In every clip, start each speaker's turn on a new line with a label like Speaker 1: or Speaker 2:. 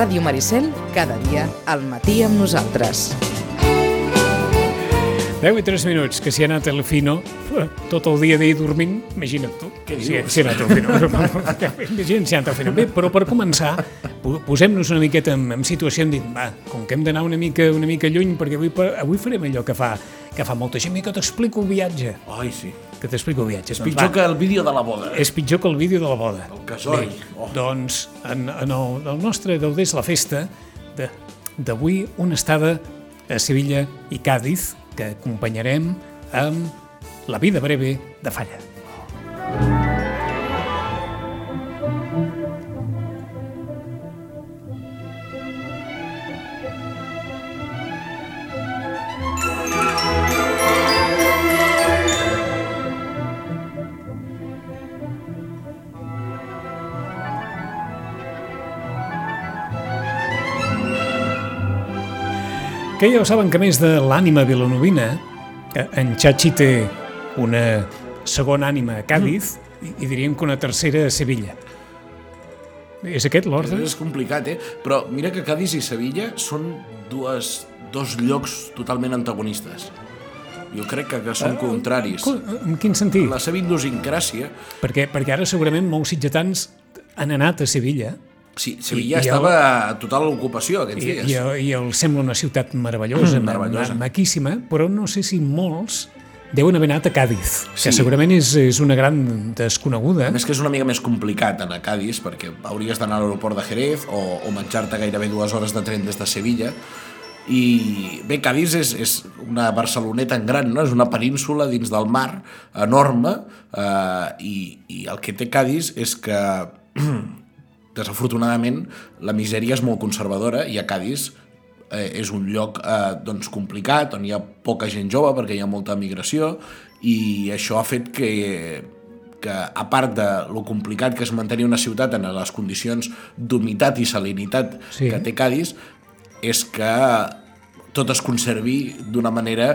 Speaker 1: Ràdio Maricel, cada dia, al matí amb nosaltres.
Speaker 2: 10 i 3 minuts, que si ha anat el Fino tot el dia d'ahir dormint, imagina't tu.
Speaker 3: Què
Speaker 2: si,
Speaker 3: dius?
Speaker 2: si ha anat el Fino. imagina't si ha anat el Fino. Bé, però per començar, po- posem-nos una miqueta en, en situació, hem dit, va, com que hem d'anar una mica, una mica lluny, perquè avui, avui farem allò que fa, que fa molta gent, i que t'explico el viatge.
Speaker 3: Ai, sí.
Speaker 2: Que t'explico el viatge.
Speaker 3: És
Speaker 2: Doncs
Speaker 3: pitjor
Speaker 2: va,
Speaker 3: que el vídeo de la boda.
Speaker 2: és pitjor que el vídeo de la boda.
Speaker 3: El casori.
Speaker 2: Bé,
Speaker 3: Oh.
Speaker 2: Doncs, en, en el, el nostre Gaudés la Festa de- d'avui, una estada a Sevilla i Càdiz, que acompanyarem amb La vida breve de Falla. Que ja ho saben que més de l'ànima vilanovina, eh, en Chachi té una segona ànima a Càdiz i, i diríem que una tercera a Sevilla. És aquest l'ordre?
Speaker 3: És complicat, eh? Però mira que Cádiz i Sevilla són dues, dos llocs totalment antagonistes. Jo crec que, que són contraris.
Speaker 2: Co- En quin sentit?
Speaker 3: La seva idiosincràsia...
Speaker 2: Perquè, perquè ara segurament molts sitgetans han anat a Sevilla
Speaker 3: Sí, Sevilla
Speaker 2: I- i el-
Speaker 3: estava a total ocupació aquests
Speaker 2: i,
Speaker 3: dies.
Speaker 2: i, i els sembla una ciutat meravellosa,
Speaker 3: Mm, meravellosa.
Speaker 2: ma- maquíssima, però no sé si molts deuen haver anat a Càdiz, que
Speaker 3: Sí.
Speaker 2: segurament és, és una gran desconeguda.
Speaker 3: A més que és una mica més complicat anar a Cádiz perquè hauries d'anar a l'aeroport de Jerez o, o menjar-te gairebé dues hores de tren des de Sevilla i bé, Cádiz és, és una Barceloneta en gran, no? és una península dins del mar enorme eh, i, i el que té Cádiz és que desafortunadament la misèria és molt conservadora i a Cádiz eh, és un lloc eh, doncs, complicat on hi ha poca gent jove perquè hi ha molta migració i això ha fet que que a part de lo complicat que és mantenir una ciutat en les condicions d'humitat i salinitat
Speaker 2: Sí.
Speaker 3: que té Cádiz és que tot es conservi d'una manera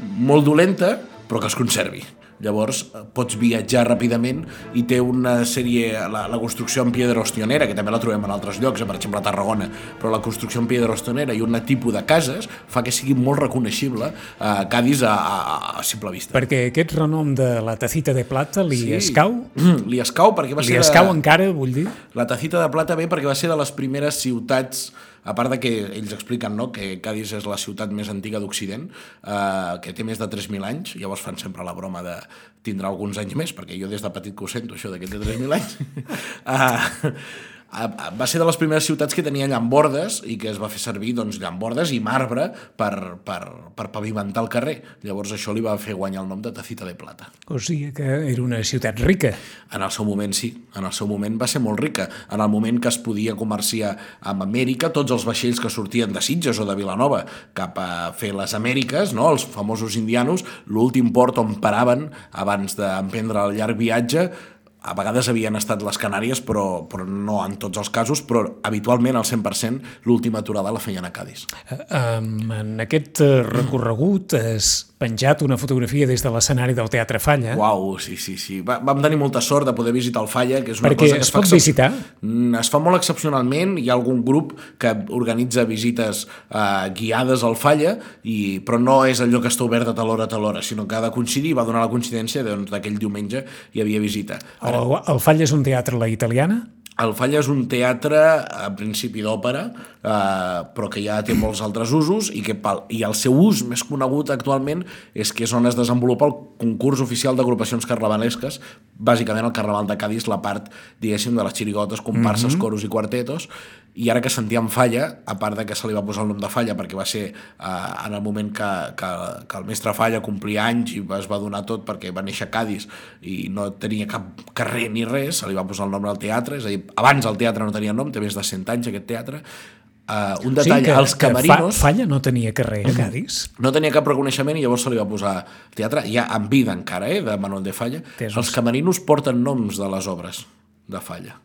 Speaker 3: molt dolenta però que es conservi llavors eh, pots viatjar ràpidament i té una sèrie, la, la construcció en piedra ostionera, que també la trobem en altres llocs, eh, per exemple a Tarragona, però la construcció en piedra ostionera i un tipus de cases fa que sigui molt reconeixible a Cádiz a, a, a simple vista.
Speaker 2: Perquè aquest renom de la tacita de plata li
Speaker 3: Sí.
Speaker 2: escau?
Speaker 3: Li escau perquè va
Speaker 2: Li
Speaker 3: ser...
Speaker 2: escau
Speaker 3: de...
Speaker 2: encara, vull dir?
Speaker 3: La tacita de plata ve perquè va ser de les primeres ciutats a part de que ells expliquen no, que Cádiz és la ciutat més antiga d'Occident, eh, que té més de 3.000 anys, llavors fan sempre la broma de tindrà alguns anys més, perquè jo des de petit que ho sento, això de que té 3.000 anys. eh, va ser de les primeres ciutats que tenia llambordes i que es va fer servir doncs, llambordes i marbre per, per, per pavimentar el carrer. Llavors això li va fer guanyar el nom de Tacita de Plata.
Speaker 2: O sigui que era una ciutat rica.
Speaker 3: En el seu moment sí, en el seu moment va ser molt rica. En el moment que es podia comerciar amb Amèrica, tots els vaixells que sortien de Sitges o de Vilanova cap a fer les Amèriques, no? els famosos indianos, l'últim port on paraven abans d'emprendre el llarg viatge, a vegades havien estat les Canàries, però, però no en tots els casos, però habitualment al 100% l'última aturada la feien a Cádiz.
Speaker 2: Um, en aquest eh, recorregut has penjat una fotografia des de l'escenari del Teatre Falla.
Speaker 3: Uau, sí, sí, sí. Va, vam tenir molta sort de poder visitar el Falla, que és una
Speaker 2: Perquè
Speaker 3: cosa que
Speaker 2: es
Speaker 3: fa
Speaker 2: pot visitar?
Speaker 3: Mm, Es fa molt excepcionalment, hi ha algun grup que organitza visites eh, guiades al Falla, i, però no és allò que està obert de tal hora a tal hora, sinó que ha de coincidir, va donar la coincidència doncs, d'aquell diumenge hi havia visita.
Speaker 2: El, el Falla és un teatre a la italiana?
Speaker 3: El Falla és un teatre, a principi d'òpera, eh, però que ja té molts altres usos i, que pel, i el seu ús més conegut actualment és que és on es desenvolupa el concurs oficial d'agrupacions carnavalesques, bàsicament el Carnaval de Cádiz, la part, diguéssim, de les xirigotes, comparses, mm -hmm. coros i quartetos, i ara que sentíem Falla, a part de que se li va posar el nom de Falla perquè va ser eh, en el moment que, que, que el mestre Falla complia anys i es va donar tot perquè va néixer a Cádiz i no tenia cap carrer ni res, se li va posar el nom al teatre, és a dir, abans el teatre no tenia nom, té més de 100 anys aquest teatre, Uh, un detall,
Speaker 2: que,
Speaker 3: els camerinos...
Speaker 2: Fa, Falla no tenia carrer a Cádiz.
Speaker 3: No tenia cap reconeixement i llavors se li va posar teatre, ja en vida encara, eh, de Manuel de Falla.
Speaker 2: Tesos.
Speaker 3: Els camerinos porten noms de les obres de Falla.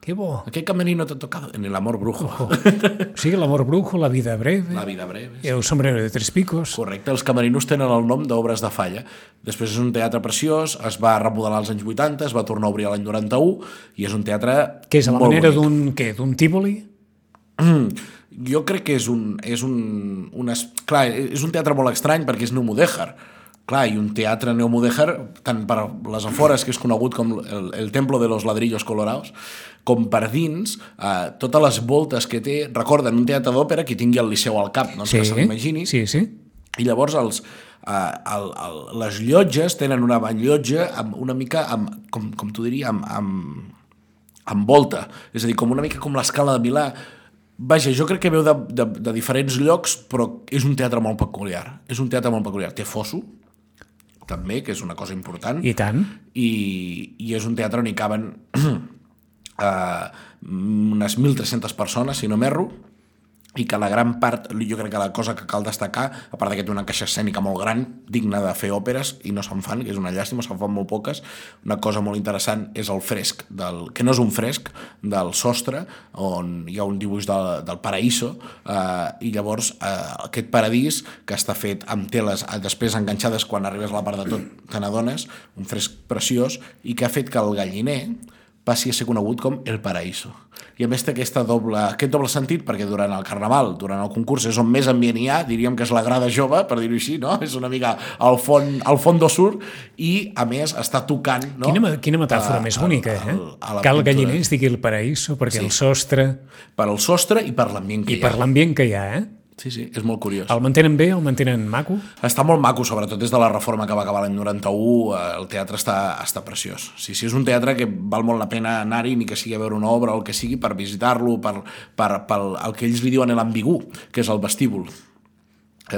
Speaker 2: Que bo.
Speaker 3: ¿A qué camerino te ha tocado? En el amor brujo.
Speaker 2: Oh. O sigui, l'amor brujo, la vida breve,
Speaker 3: La vida breve.
Speaker 2: i el sombrero de tres picos.
Speaker 3: Correcte, els camerinos tenen el nom d'obres de Falla. Després és un teatre preciós, es va remodelar als anys 80, es va tornar a obrir l'any 91 i és un teatre
Speaker 2: Que és a la manera d'un què, d'un tívoli?
Speaker 3: jo crec que és un, és un, un, es- clar, és un teatre molt estrany perquè és neomudèjar. Clar, i un teatre neomudèjar, tant per les afores, que és conegut com el, el Templo de los Ladrillos Colorados, com per dins, eh, totes les voltes que té, recorden un teatre d'òpera que tingui el Liceu al cap, doncs que se l'imagini,
Speaker 2: sí, sí.
Speaker 3: i llavors els, uh, el, el, les llotges tenen una banyotja amb una mica, amb, com, com t'ho diria, amb, amb, amb volta. És a dir, com una mica com l'escala de Milà. Vaja, jo crec que veu de, de, de diferents llocs, però és un teatre molt peculiar. És un teatre molt peculiar. Té fosso, també, que és una cosa important
Speaker 2: I tant.
Speaker 3: i, i és un teatre on hi caben eh, unes 1.300 persones, si no m'erro, i que la gran part, jo crec que la cosa que cal destacar, a part de que té una caixa escènica molt gran, digna de fer òperes, i no se'n fan, que és una llàstima, se'n fan molt poques, una cosa molt interessant és el fresc, del, que no és un fresc, del sostre, on hi ha un dibuix del, del paraíso, eh, i llavors eh, aquest paradís, que està fet amb teles eh, després enganxades quan arribes a la part de tot, te n'adones, un fresc preciós, i que ha fet que el galliner, passi a ser conegut com El Paraíso. I a més té aquesta doble, aquest doble sentit perquè durant el carnaval, durant el concurs, és on més ambient hi ha, diríem que és la grada jove, per dir-ho així, no? És una mica al fons, al fondo sur i, a més, està tocant... No?
Speaker 2: Quina, quina metàfora
Speaker 3: A-
Speaker 2: més bonica, eh?
Speaker 3: al- a la
Speaker 2: que galliner es digui el paraíso, perquè
Speaker 3: Sí.
Speaker 2: el sostre...
Speaker 3: Per al sostre i per l'ambient que
Speaker 2: I
Speaker 3: hi ha.
Speaker 2: per l'ambient que hi ha, eh?
Speaker 3: Sí, sí, és molt curiós.
Speaker 2: El mantenen bé, el mantenen maco?
Speaker 3: Està molt maco, sobretot des de la reforma que va acabar l'any 91, eh, el teatre està, està preciós. Sí, sí, és un teatre que val molt la pena anar-hi, ni que sigui a veure una obra o el que sigui, per visitar-lo, per, per, per el que ells li diuen l'ambigú, que és el vestíbul.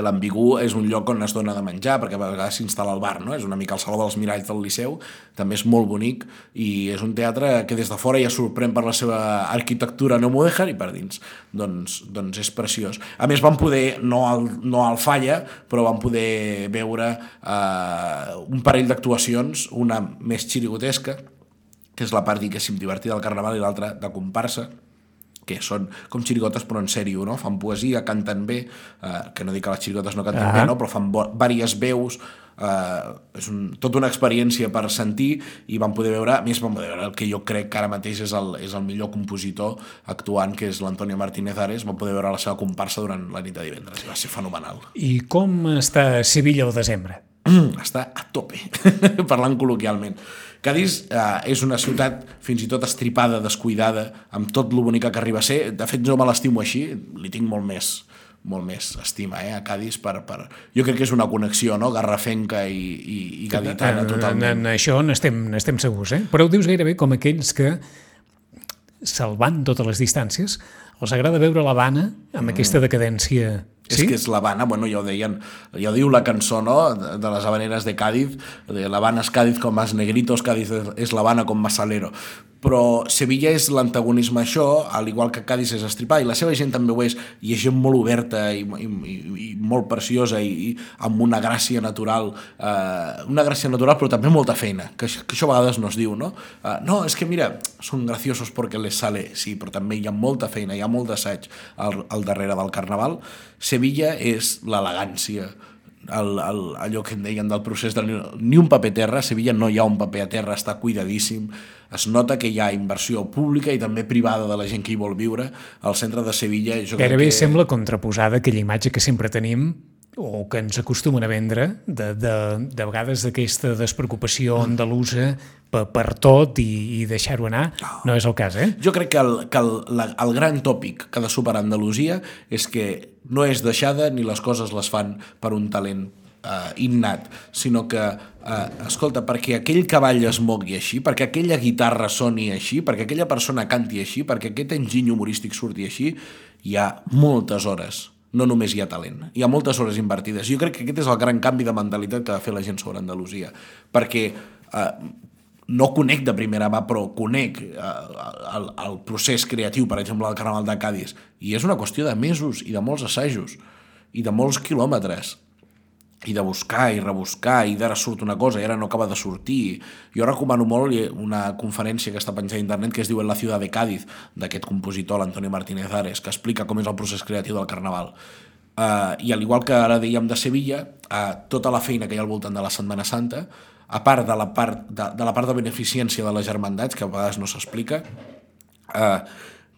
Speaker 3: L'ambigú és un lloc on es dona de menjar, perquè a vegades s'instal·la al bar, no? És una mica el Saló dels Miralls del Liceu, també és molt bonic, i és un teatre que des de fora ja sorprèn per la seva arquitectura neomudèjar i per dins. Doncs, doncs és preciós. A més, vam poder, no al, no al Falla, però vam poder veure eh, un parell d'actuacions, una més xirigotesca, que és la part, diguéssim, divertida del Carnaval i l'altra de comparsa, que són com xirigotes però en sèrio, no? Fan poesia, canten bé, eh, que no dic que les xirigotes no canten
Speaker 2: Ah.
Speaker 3: bé, no? però fan diverses veus, eh, és un, tota una experiència per sentir i vam poder veure, a més vam poder veure el que jo crec que ara mateix és el, és el millor compositor actuant, que és l'Antonio Martínez Ares, vam poder veure la seva comparsa durant la nit de divendres, i va ser fenomenal.
Speaker 2: I com està Sevilla al desembre?
Speaker 3: Està a tope, parlant col·loquialment. Cádiz eh, és una ciutat fins i tot estripada, descuidada, amb tot lo bonica que arriba a ser. De fet, jo me l'estimo així, li tinc molt més molt més estima eh, a Cádiz per, per... jo crec que és una connexió no? garrafenca i, i, i gaditana
Speaker 2: en,
Speaker 3: totalment
Speaker 2: en això n'estem n'estem segurs, eh? Però ho dius gairebé com aquells que, salvant totes les distàncies, els agrada veure l'Havana amb aquesta decadència...
Speaker 3: És que és l'Havana, bueno, ja ho deien, ja ho diu la cançó, no?, de, de les habaneres de Cádiz, de l'Havana és Cádiz com más negritos, Cádiz és l'Havana com más salero. Però Sevilla és l'antagonisme a això, al igual que Cádiz és estripar, i la seva gent també ho és, i és gent molt oberta i, i, i, molt preciosa i, i amb una gràcia natural, eh, una gràcia natural però també molta feina, que, que això a vegades no es diu, no? Eh, no, és que mira, són graciosos perquè les sale, sí, però també hi ha molta feina, hi ha molt d'assaig al, al darrere del Carnaval. Sevilla és l'elegància, el, el, allò que en deien del procés de ni, ni un paper a terra, a Sevilla no hi ha un paper a terra, està cuidadíssim, es nota que hi ha inversió pública i també privada de la gent que hi vol viure. Al centre de Sevilla jo crec
Speaker 2: Gairebé
Speaker 3: que...
Speaker 2: sembla contraposada aquella imatge que sempre tenim o que ens acostumen a vendre de, de, de vegades d'aquesta despreocupació andalusa per, per tot i, i deixar-ho anar. No és el cas, eh?
Speaker 3: Jo crec que el, que el, la, el gran tòpic que ha de superar Andalusia és que no és deixada ni les coses les fan per un talent eh, innat, sinó que, eh, escolta, perquè aquell cavall es mogui així, perquè aquella guitarra soni així, perquè aquella persona canti així, perquè aquest enginy humorístic surti així, hi ha moltes hores no només hi ha talent, hi ha moltes hores invertides. Jo crec que aquest és el gran canvi de mentalitat que ha de fer la gent sobre Andalusia, perquè eh, no conec de primera mà, però conec eh, el, el procés creatiu, per exemple, del Carnaval de Cádiz, i és una qüestió de mesos i de molts assajos i de molts quilòmetres i de buscar i rebuscar i d'ara surt una cosa i ara no acaba de sortir. Jo recomano molt una conferència que està penjada a internet que es diu En la ciutat de Cádiz, d'aquest compositor, l'Antonio Martínez Ares, que explica com és el procés creatiu del Carnaval. Uh, I al igual que ara dèiem de Sevilla, uh, tota la feina que hi ha al voltant de la Setmana Santa, a part de la part de, de, la part de beneficència de les germandats, que a vegades no s'explica, uh,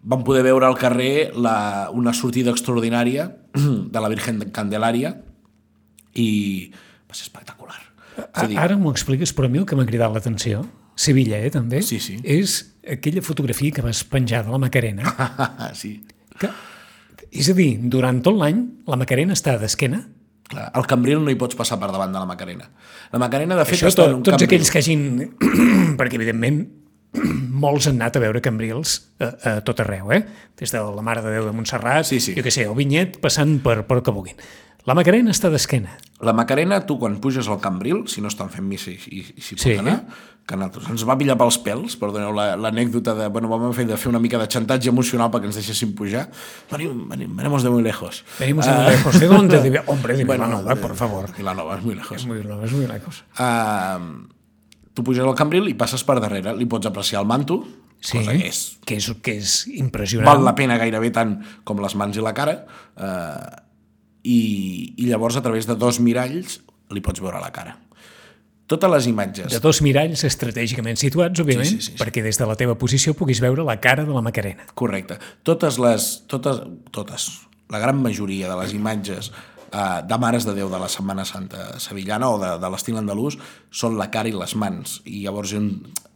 Speaker 3: vam poder veure al carrer la, una sortida extraordinària de la Virgen Candelària i va ser espectacular. A dir,
Speaker 2: Ara m'ho expliques, però a mi el que m'ha cridat l'atenció, Sevilla, eh, també,
Speaker 3: Sí, sí.
Speaker 2: és aquella fotografia que vas penjar de la Macarena,
Speaker 3: sí,
Speaker 2: que, és a dir, durant tot l'any la Macarena està d'esquena,
Speaker 3: clar, al Cambril no hi pots passar per davant de la Macarena. La Macarena, de fet,
Speaker 2: Això,
Speaker 3: està
Speaker 2: to,
Speaker 3: en un
Speaker 2: tots
Speaker 3: Cambril.
Speaker 2: aquells que hagin... perquè, evidentment, molts han anat a veure Cambrils a, a tot arreu, eh? Des de la Mare de Déu de Montserrat,
Speaker 3: Sí, sí.
Speaker 2: jo què sé, el Vinyet, passant per, per que vulguin. La Macarena està d'esquena.
Speaker 3: La Macarena, tu quan puges al Cambril, si no estan fent missa i, i, i s'hi
Speaker 2: Sí.
Speaker 3: pot anar, que nosaltres ens va pillar pels pèls, perdoneu la- l'anècdota de... Bueno, vam fer de fer una mica de xantatge emocional perquè ens deixessin pujar. Venim, venim, venimos de muy lejos.
Speaker 2: Venimos a lejos. ¿De dónde? De... Hombre, de Vilanova,
Speaker 3: de-
Speaker 2: por favor.
Speaker 3: Vilanova, és muy lejos.
Speaker 2: Es muy, es muy lejos.
Speaker 3: Uh, tu puges al Cambril i passes per darrere, li pots apreciar el manto,
Speaker 2: Sí,
Speaker 3: cosa que és
Speaker 2: que és, que és impressionant.
Speaker 3: val la pena gairebé tant com les mans i la cara eh, i, i llavors a través de dos miralls li pots veure la cara. Totes les imatges.
Speaker 2: De dos miralls estratègicament situats, òbviament,
Speaker 3: Sí, sí, sí, sí.
Speaker 2: perquè des de la teva posició puguis veure la cara de la Macarena.
Speaker 3: correcte. Totes les totes, totes la gran majoria de les imatges eh, de Mares de Déu de la Setmana Santa sevillana o de, de l'estil andalús són la cara i les mans. I llavors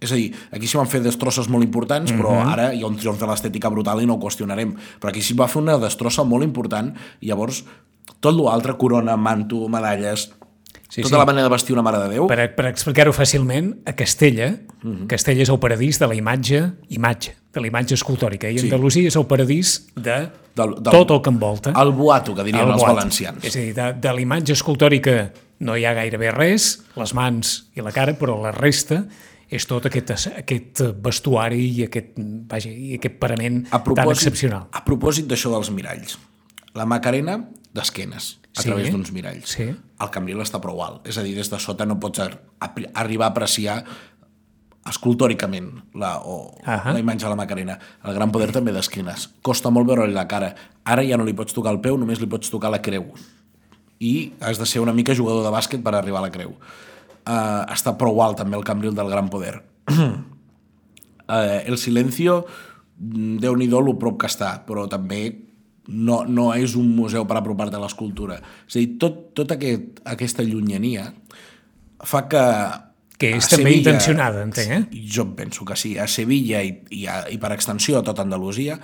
Speaker 3: és a dir, aquí s'hi van fer destrosses molt importants però ara hi ha un triomf de l'estètica brutal i no ho qüestionarem. Però aquí s'hi va fer una destrossa molt important i llavors tot l'altre, corona, manto, medalles
Speaker 2: Sí,
Speaker 3: tota
Speaker 2: sí.
Speaker 3: la manera de vestir una Mare de Déu
Speaker 2: Per, per explicar-ho fàcilment, a Castella, Castella és el paradís de la imatge, imatge, de la imatge escultòrica, i
Speaker 3: Sí.
Speaker 2: Andalusia és el paradís de
Speaker 3: Del- del-
Speaker 2: tot el que envolta.
Speaker 3: el boato, que dirien
Speaker 2: El
Speaker 3: els
Speaker 2: boat.
Speaker 3: valencians
Speaker 2: És a dir, de, de la imatge escultòrica no hi ha gairebé res, les mans i la cara, però la resta és tot aquest, aquest vestuari i aquest, vaja, i aquest parament
Speaker 3: a
Speaker 2: tan excepcional.
Speaker 3: A propòsit d'això dels miralls, la Macarena d'esquenes, a
Speaker 2: Sí.
Speaker 3: través d'uns miralls.
Speaker 2: Sí.
Speaker 3: El Cambril està prou alt, és a dir, des de sota no pots ar arribar a apreciar escultòricament la, o
Speaker 2: Ahà.
Speaker 3: la imatge de la Macarena. El gran poder també d'esquenes. Costa molt veure-li la cara. Ara ja no li pots tocar el peu, només li pots tocar la creu. I has de ser una mica jugador de bàsquet per arribar a la creu. Uh, està prou alt també el Cambril del gran poder. eh, el silencio, mm, déu-n'hi-do lo prop que està, però també no, no és un museu per apropar-te a l'escultura. És a dir, tot, tot aquest, aquesta llunyania fa que...
Speaker 2: Que és
Speaker 3: a
Speaker 2: també intencionada, entenc, eh?
Speaker 3: Jo penso que sí. A Sevilla i, i, a, i per extensió a tota Andalusia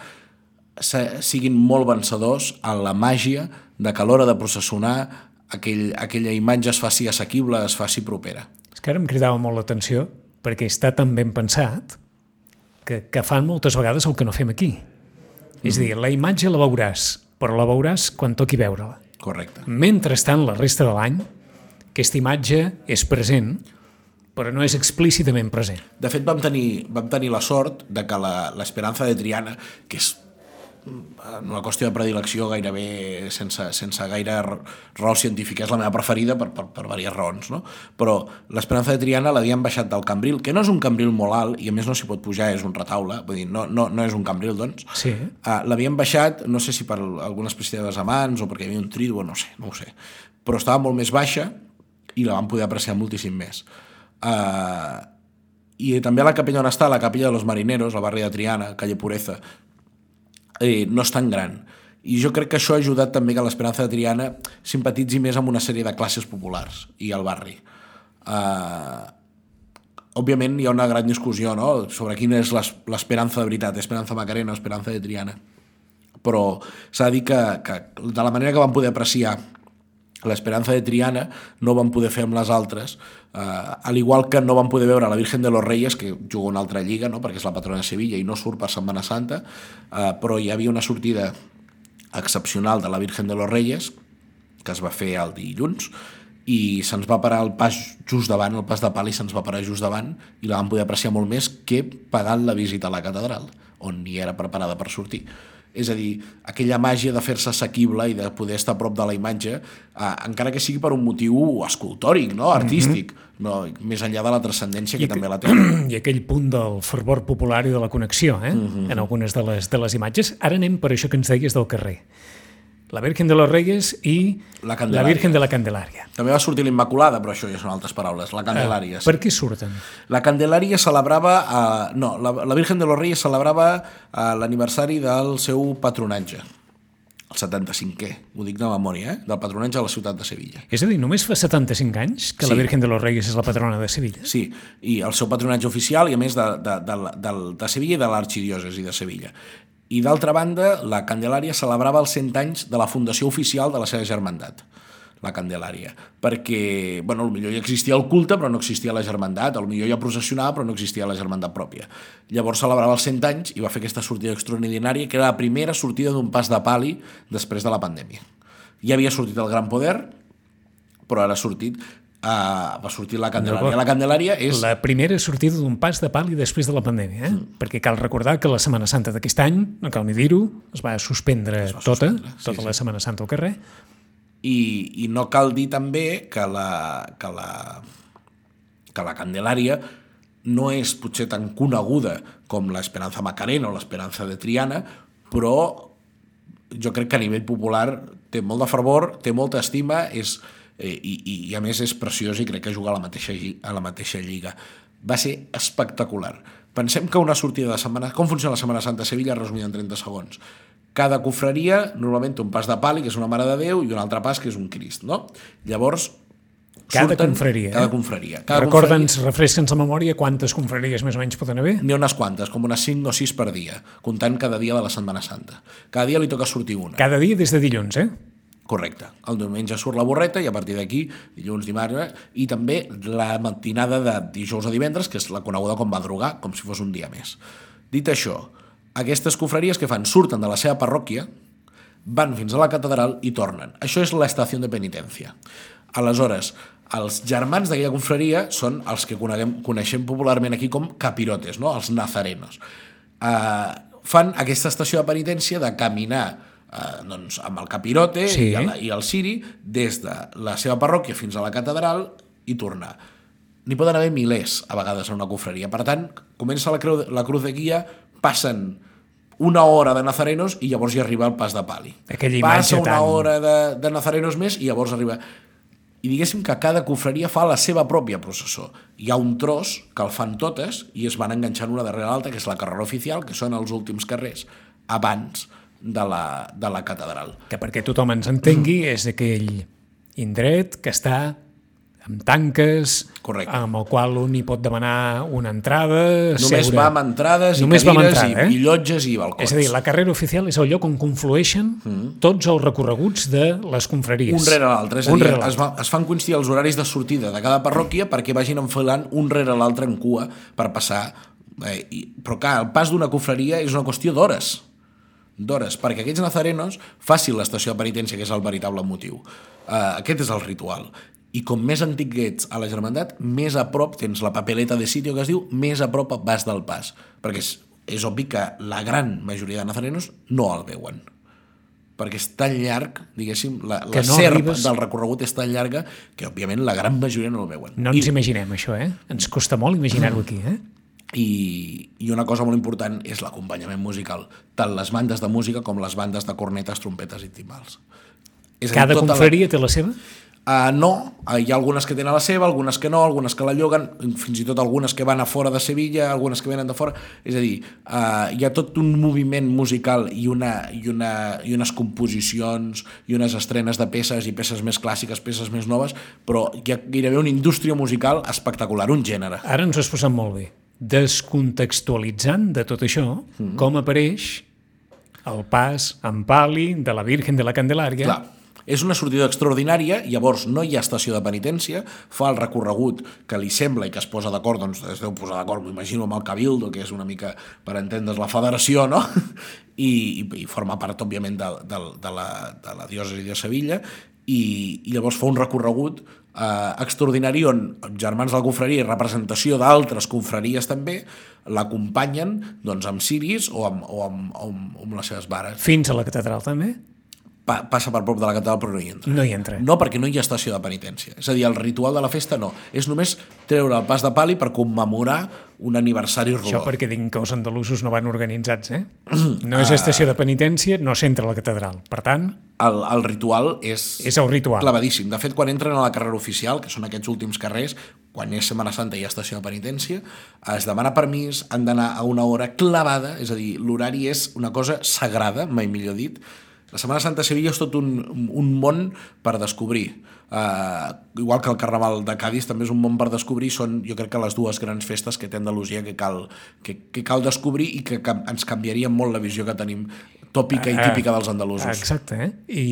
Speaker 3: se, siguin molt vencedors en la màgia de que a l'hora de processionar aquell, aquella imatge es faci assequible, es faci propera.
Speaker 2: És que ara em cridava molt l'atenció perquè està tan ben pensat que, que fan moltes vegades el que no fem aquí. És a dir, la imatge la veuràs, però la veuràs quan toqui veure-la.
Speaker 3: Correcte.
Speaker 2: Mentrestant, la resta de l'any, aquesta imatge és present, però no és explícitament present.
Speaker 3: De fet, vam tenir, vam tenir la sort de que la- l'Esperanza de Triana, que és una qüestió de predilecció gairebé sense, sense gaire raó científica, és la meva preferida per, per, per diverses raons, no? però l'Esperanza de Triana l'havien baixat del Cambril, que no és un Cambril molt alt, i a més no s'hi pot pujar, és un retaule, vull dir, no, no, no és un Cambril, doncs.
Speaker 2: Sí.
Speaker 3: Uh, l'havien baixat, no sé si per alguna espècie de desamants o perquè hi havia un tríduo, no sé, no ho sé. Però estava molt més baixa i la vam poder apreciar moltíssim més. Uh, I també a la capella on està, la capella de los marineros, al barri de Triana, calle Pureza, eh, no és tan gran. I jo crec que això ha ajudat també que l'Esperança de Triana simpatitzi més amb una sèrie de classes populars i al barri. Uh, òbviament hi ha una gran discussió no? sobre quina és l'es- l'esperança de veritat, Esperanza Macarena o Esperanza de Triana. Però s'ha de dir que, que de la manera que vam poder apreciar l'esperança de Triana no vam poder fer amb les altres, eh, al igual que no vam poder veure la Virgen de los Reyes, que juga una altra lliga, no? perquè és la patrona de Sevilla i no surt per Setmana Santa, eh, però hi havia una sortida excepcional de la Virgen de los Reyes, que es va fer el dilluns, i se'ns va parar el pas just davant, el pas de pal, i se'ns va parar just davant, i la vam poder apreciar molt més que pagant la visita a la catedral, on ni era preparada per sortir. És a dir, aquella màgia de fer-se assequible i de poder estar a prop de la imatge, eh, encara que sigui per un motiu escultòric, no? artístic, mm -hmm. no? més enllà de la transcendència que
Speaker 2: I
Speaker 3: també la té.
Speaker 2: I aquell punt del fervor popular i de la connexió, eh? en algunes de les, de les imatges. Ara anem per això que ens deies del carrer. La Virgen de los Reyes i
Speaker 3: La
Speaker 2: la. Virgen de la Candelària.
Speaker 3: També va sortir l'Immaculada, però això ja són altres paraules. La Candelària. sí.
Speaker 2: Per què surten?
Speaker 3: La Candelària celebrava... Eh, no, la, la Virgen de los Reyes celebrava eh, l'aniversari del seu patronatge. El 75è, ho dic de memòria, eh? del patronatge de la ciutat de Sevilla.
Speaker 2: És a dir, només fa 75 anys que la
Speaker 3: Sí.
Speaker 2: Virgen de los Reyes és la patrona de Sevilla.
Speaker 3: Sí, i el seu patronatge oficial, i a més de, de, de, de, de Sevilla i de l'arxidiòcesi de Sevilla. I d'altra banda, la Candelària celebrava els 100 anys de la fundació oficial de la seva germandat, la Candelària, perquè, bueno, potser ja existia el culte, però no existia la germandat, potser ja processionava, però no existia la germandat pròpia. Llavors celebrava els 100 anys i va fer aquesta sortida extraordinària, que era la primera sortida d'un pas de pali després de la pandèmia. Ja havia sortit el Gran Poder, però ara ha sortit, uh, va sortir la Candelària. La Candelària és...
Speaker 2: La primera sortida d'un pas de pal i després de la pandèmia, eh? Mm. perquè cal recordar que la Setmana Santa d'aquest any, no cal ni dir-ho, es va suspendre
Speaker 3: va
Speaker 2: tota,
Speaker 3: suspendre, sí,
Speaker 2: tota
Speaker 3: sí.
Speaker 2: la Setmana Santa al carrer,
Speaker 3: I, i no cal dir també que la, que la, que la Candelària no és potser tan coneguda com l'Esperanza Macarena o l'Esperanza de Triana, però jo crec que a nivell popular té molt de fervor, té molta estima, és, eh, i, i, i a més és preciós i crec que juga a la mateixa, a la mateixa lliga. Va ser espectacular. Pensem que una sortida de Setmana... Com funciona la Setmana Santa a Sevilla, resumida en 30 segons? Cada confraria, normalment té un pas de pali, que és una Mare de Déu, i un altre pas, que és un Crist, no? Llavors,
Speaker 2: Cada confraria, eh?
Speaker 3: Cada confraria. Cada
Speaker 2: Recorda'ns, refresca'ns la memòria quantes confraries més o menys poden haver.
Speaker 3: N'hi ha unes quantes, com unes 5 o 6 per dia, comptant cada dia de la Setmana Santa. Cada dia li toca sortir una.
Speaker 2: Cada dia des de dilluns, eh?
Speaker 3: Correcte. El diumenge surt la borreta i a partir d'aquí, dilluns, dimarts, eh, i també la matinada de dijous a divendres, que és la coneguda com madrugar, com si fos un dia més. Dit això, aquestes cofreries que fan surten de la seva parròquia, van fins a la catedral i tornen. Això és l'estació de penitència. Aleshores, els germans d'aquella confraria són els que coneguem, coneixem popularment aquí com capirotes, no? els nazarenos. Uh, fan aquesta estació de penitència de caminar uh, doncs, amb el capirote
Speaker 2: Sí.
Speaker 3: i, el, i el ciri des de la seva parròquia fins a la catedral i tornar. N'hi poden haver milers a vegades en una confraria. Per tant, comença la, creu, la cruz de guia, passen una hora de nazarenos i llavors hi arriba el pas de pali.
Speaker 2: Aquella imatge
Speaker 3: Passa una
Speaker 2: tan-
Speaker 3: hora de, de nazarenos més i llavors arriba... I diguéssim que cada confraria fa la seva pròpia processó. Hi ha un tros que el fan totes i es van enganxant una darrere l'altra, que és la carrera oficial, que són els últims carrers abans de la, de la catedral.
Speaker 2: Que perquè tothom ens entengui, és aquell indret que està amb tanques,
Speaker 3: Correcte.
Speaker 2: amb el qual un hi pot demanar una entrada,
Speaker 3: Només
Speaker 2: seure...
Speaker 3: va amb entrades i
Speaker 2: Només
Speaker 3: cadires
Speaker 2: entrada,
Speaker 3: i, i llotges i balcons.
Speaker 2: És a dir, la carrera oficial és el lloc on conflueixen tots els recorreguts de les confraries.
Speaker 3: un rere l'altre, és a
Speaker 2: Un
Speaker 3: dir,
Speaker 2: rere
Speaker 3: es, va, es fan coincidir els horaris de sortida de cada parròquia perquè vagin enfilant un rere l'altre en cua per passar. Eh, i, però clar, el pas d'una confraria és una qüestió d'hores d'hores, perquè aquests nazarenos facin l'estació de penitència, que és el veritable motiu. Uh, aquest és el ritual. I com més antic ets a la germandat, més a prop tens la papeleta de sitio que es diu, més a prop vas del pas. Perquè és, és obvi que la gran majoria de nazarenos no el veuen perquè és tan llarg, diguéssim, la,
Speaker 2: Que
Speaker 3: la
Speaker 2: no
Speaker 3: serp
Speaker 2: arribes-
Speaker 3: del recorregut és tan llarga que, òbviament, la gran majoria no el veuen.
Speaker 2: No ens imaginem això, eh? Ens costa molt imaginar-ho aquí, eh?
Speaker 3: I, I una cosa molt important és l'acompanyament musical, tant les bandes de música com les bandes de cornetes, trompetes i timbals. És a dir,
Speaker 2: Cada
Speaker 3: tota la-
Speaker 2: confraria té la seva?
Speaker 3: Uh, no, uh, hi ha algunes que tenen la seva, algunes que no, algunes que la lloguen, fins i tot algunes que van a fora de Sevilla, algunes que venen de fora. És a dir, uh, hi ha tot un moviment musical i, una, i, una, i unes composicions i unes estrenes de peces i peces més clàssiques, peces més noves, però hi ha gairebé una indústria musical espectacular, un gènere.
Speaker 2: Ara ens ho has posat molt bé. Descontextualitzant de tot això,
Speaker 3: Mm-hmm.
Speaker 2: com apareix el pas en pali de la Virgen de la Candelària,
Speaker 3: Clar, és una sortida extraordinària, llavors no hi ha estació de penitència, fa el recorregut que li sembla i que es posa d'acord, doncs es deu posar d'acord, m'imagino, amb el Cabildo, que és una mica, per entendre's, la federació, no? I, i, i forma part, òbviament, de, de, de, la, de la diòcesi de Sevilla, i, i llavors fa un recorregut eh, extraordinari on germans de la confraria i representació d'altres confraries també l'acompanyen doncs, amb ciris o amb, o amb, o amb, amb les seves vares.
Speaker 2: fins a la catedral també.
Speaker 3: Pa passa per prop de la catedral però no hi entra.
Speaker 2: No hi entra.
Speaker 3: No, perquè no hi ha estació de penitència. És a dir, el ritual de la festa no. És només treure el pas de pali per commemorar un aniversari rodó.
Speaker 2: Això perquè dic que els andalusos no van organitzats, eh? No és estació de penitència, no s'entra a la catedral. Per tant,
Speaker 3: El, el ritual és,
Speaker 2: és el ritual.
Speaker 3: clavadíssim. De fet, quan entren a la carrera oficial, que són aquests últims carrers, quan és Setmana Santa i hi ha estació de penitència, es demana permís, han d'anar a una hora clavada, és a dir, l'horari és una cosa sagrada, mai millor dit. La Setmana Santa a Sevilla és tot un, un món per descobrir. Uh, igual que el Carnaval de Cádiz també és un món per descobrir, són jo crec que les dues grans festes que té Andalusia que cal, que, que cal descobrir i que, ens canviaria molt la visió que tenim tòpica i
Speaker 2: Ah,
Speaker 3: típica dels andalusos.
Speaker 2: Exacte, eh? I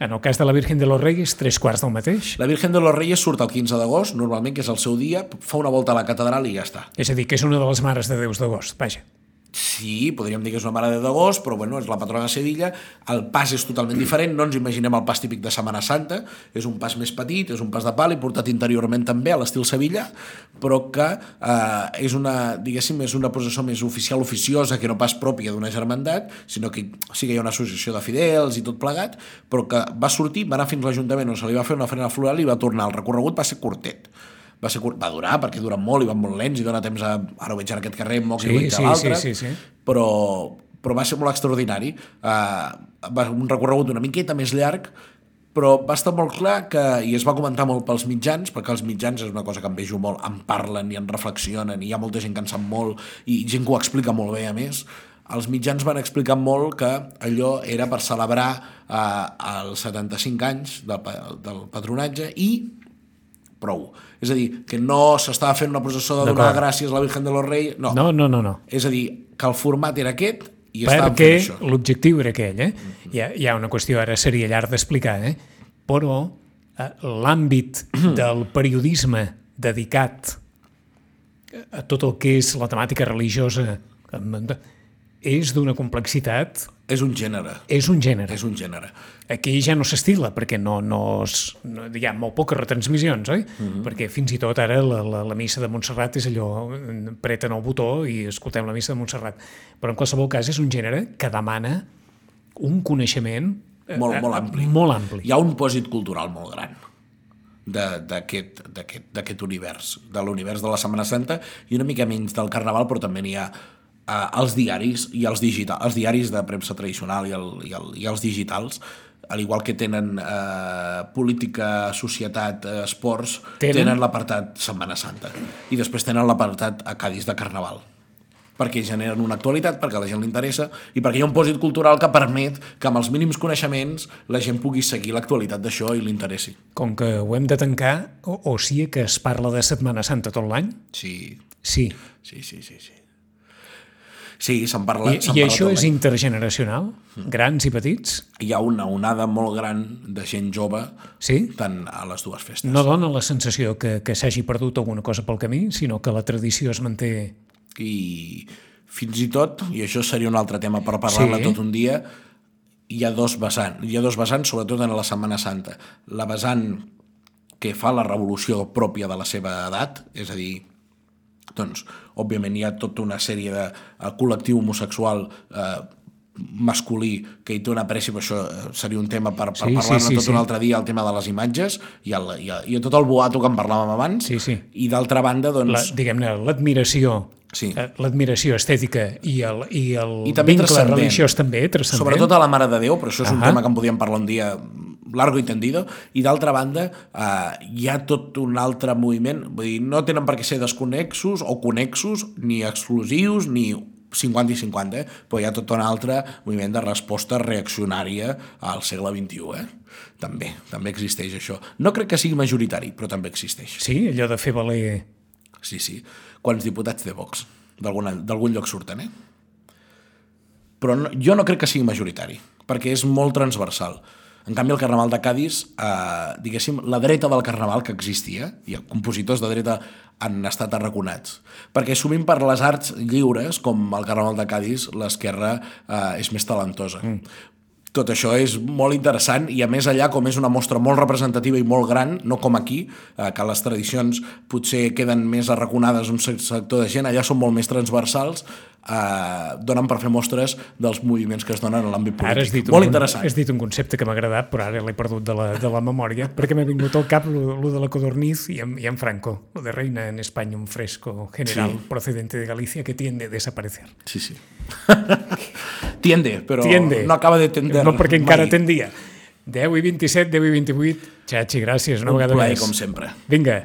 Speaker 2: en el cas de la Virgen de los Reyes, tres quarts del mateix.
Speaker 3: La Virgen de los Reyes surt el 15 d'agost, normalment, que és el seu dia, fa una volta a la catedral i ja està.
Speaker 2: És a dir, que és una de les mares de Déus d'agost, vaja.
Speaker 3: Sí, podríem dir que és una mare de d'agost, però bueno, és la patrona de Sevilla. El pas és totalment diferent, no ens imaginem el pas típic de Setmana Santa, és un pas més petit, és un pas de pal i portat interiorment també a l'estil Sevilla, però que eh, és una, diguéssim, és una processó més oficial, oficiosa, que no pas pròpia d'una germandat, sinó que sí que hi ha una associació de fidels i tot plegat, però que va sortir, va anar fins a l'Ajuntament on se li va fer una ofrena floral i va tornar. El recorregut va ser curtet va, ser curt, va durar perquè duren molt i van molt lents i dona temps a... Ara ho veig en aquest carrer, moc
Speaker 2: Sí,
Speaker 3: i sí,
Speaker 2: sí,
Speaker 3: l'altre,
Speaker 2: sí, sí, sí.
Speaker 3: però, però va ser molt extraordinari. Uh, va un recorregut una miqueta més llarg, però va estar molt clar que, i es va comentar molt pels mitjans, perquè els mitjans és una cosa que em vejo molt, en parlen i en reflexionen, i hi ha molta gent que en sap molt, i gent que ho explica molt bé, a més, els mitjans van explicar molt que allò era per celebrar eh, els 75 anys del, del patronatge i prou. És a dir, que no s'estava fent una processó de donar gràcies a la Virgen de los Reyes, no.
Speaker 2: No, no, no, no.
Speaker 3: És a dir, que el format era aquest i
Speaker 2: perquè
Speaker 3: fent això.
Speaker 2: l'objectiu era aquell, eh? Hi ha, hi ha una qüestió, ara seria llarg d'explicar, eh? Però eh, l'àmbit del periodisme dedicat a tot el que és la temàtica religiosa és d'una complexitat,
Speaker 3: És un gènere.
Speaker 2: és un gènere.
Speaker 3: És un gènere.
Speaker 2: Aquí ja no s'estila, perquè no, no, es, no, hi ha molt poques retransmissions, oi? Perquè fins i tot ara la, la, la missa de Montserrat és allò, preten el botó i escoltem la missa de Montserrat. Però en qualsevol cas és un gènere que demana un coneixement eh,
Speaker 3: Molt,
Speaker 2: eh,
Speaker 3: molt ampli.
Speaker 2: Molt ampli.
Speaker 3: Hi ha un pòsit cultural molt gran d'aquest univers, de l'univers de la Setmana Santa i una mica menys del Carnaval, però també n'hi ha eh, els diaris i els digitals, els diaris de premsa tradicional i, el, i, el, i els digitals, al igual que tenen eh, política, societat, eh, esports,
Speaker 2: Tenen?
Speaker 3: tenen, l'apartat Setmana Santa. I després tenen l'apartat a Cádiz de Carnaval perquè generen una actualitat, perquè a la gent li interessa i perquè hi ha un pòsit cultural que permet que amb els mínims coneixements la gent pugui seguir l'actualitat d'això i li interessi.
Speaker 2: Com que ho hem de tancar, o, o sigui que es parla de Setmana Santa tot l'any?
Speaker 3: Sí,
Speaker 2: Sí.
Speaker 3: sí, sí, sí. Sí, sí se'n parla,
Speaker 2: I,
Speaker 3: se'n
Speaker 2: I això és intergeneracional? Grans i petits?
Speaker 3: Hi ha una onada molt gran de gent jove
Speaker 2: Sí?
Speaker 3: tant a les dues festes.
Speaker 2: No dona la sensació que, que s'hagi perdut alguna cosa pel camí, sinó que la tradició es manté...
Speaker 3: I fins i tot, i això seria un altre tema per parlar-ne
Speaker 2: Sí.
Speaker 3: tot un dia, hi ha dos vessants, hi ha dos vessants, sobretot en la Setmana Santa. La vessant que fa la revolució pròpia de la seva edat, és a dir, doncs, òbviament hi ha tota una sèrie de el col·lectiu homosexual eh, masculí que hi té una però això eh, seria un tema per, per
Speaker 2: Sí, sí,
Speaker 3: parlar-ne
Speaker 2: sí,
Speaker 3: tot
Speaker 2: sí.
Speaker 3: un altre dia, el tema de les imatges i, el, i, el, i tot el boato que en parlàvem abans,
Speaker 2: Sí, sí.
Speaker 3: i d'altra banda, doncs...
Speaker 2: La, diguem-ne, l'admiració
Speaker 3: Sí.
Speaker 2: eh, l'admiració estètica i el, i el
Speaker 3: I també
Speaker 2: vincle religiós també, transcendent.
Speaker 3: Sobretot a la Mare de Déu, però això és un
Speaker 2: Ahà.
Speaker 3: tema que en podíem parlar un dia largo i tendido, i d'altra banda eh, hi ha tot un altre moviment, vull dir, no tenen per què ser desconexos o connexos, ni exclusius, ni 50 i 50, eh? però hi ha tot un altre moviment de resposta reaccionària al segle XXI. Eh? També, també existeix això. No crec que sigui majoritari, però també existeix.
Speaker 2: Sí, allò de fer valer...
Speaker 3: Sí, sí. Quants diputats de Vox? D'algun lloc surten, eh? Però no, jo no crec que sigui majoritari, perquè és molt transversal. En canvi, el Carnaval de Cádiz, eh, diguéssim, la dreta del Carnaval que existia, i compositors de dreta han estat arraconats. Perquè sovint per les arts lliures, com el Carnaval de Cádiz, l'esquerra eh, és més talentosa. Mm. tot això és molt interessant i a més allà com és una mostra molt representativa i molt gran, no com aquí, eh, que les tradicions potser queden més arraconades un sector de gent, allà són molt més transversals, eh, donen per fer mostres dels moviments que es donen a l'àmbit polític.
Speaker 2: Ara has dit,
Speaker 3: molt
Speaker 2: un,
Speaker 3: interessant.
Speaker 2: has dit un concepte que m'ha agradat, però ara l'he perdut de la, de la memòria, perquè m'ha vingut al cap lo, lo de la codorniz i en, i en Franco, lo de reina en España un fresco general
Speaker 3: Sí.
Speaker 2: procedente de Galicia que tiende a desaparecer.
Speaker 3: Sí, sí. Tiende, però
Speaker 2: Tiende.
Speaker 3: no acaba de tender.
Speaker 2: No perquè encara
Speaker 3: mai.
Speaker 2: tendia. 10 i 27, 10 i 28. Xachi, gràcies. Una
Speaker 3: Un
Speaker 2: vegada
Speaker 3: plaer,
Speaker 2: més.
Speaker 3: com sempre.
Speaker 2: Vinga,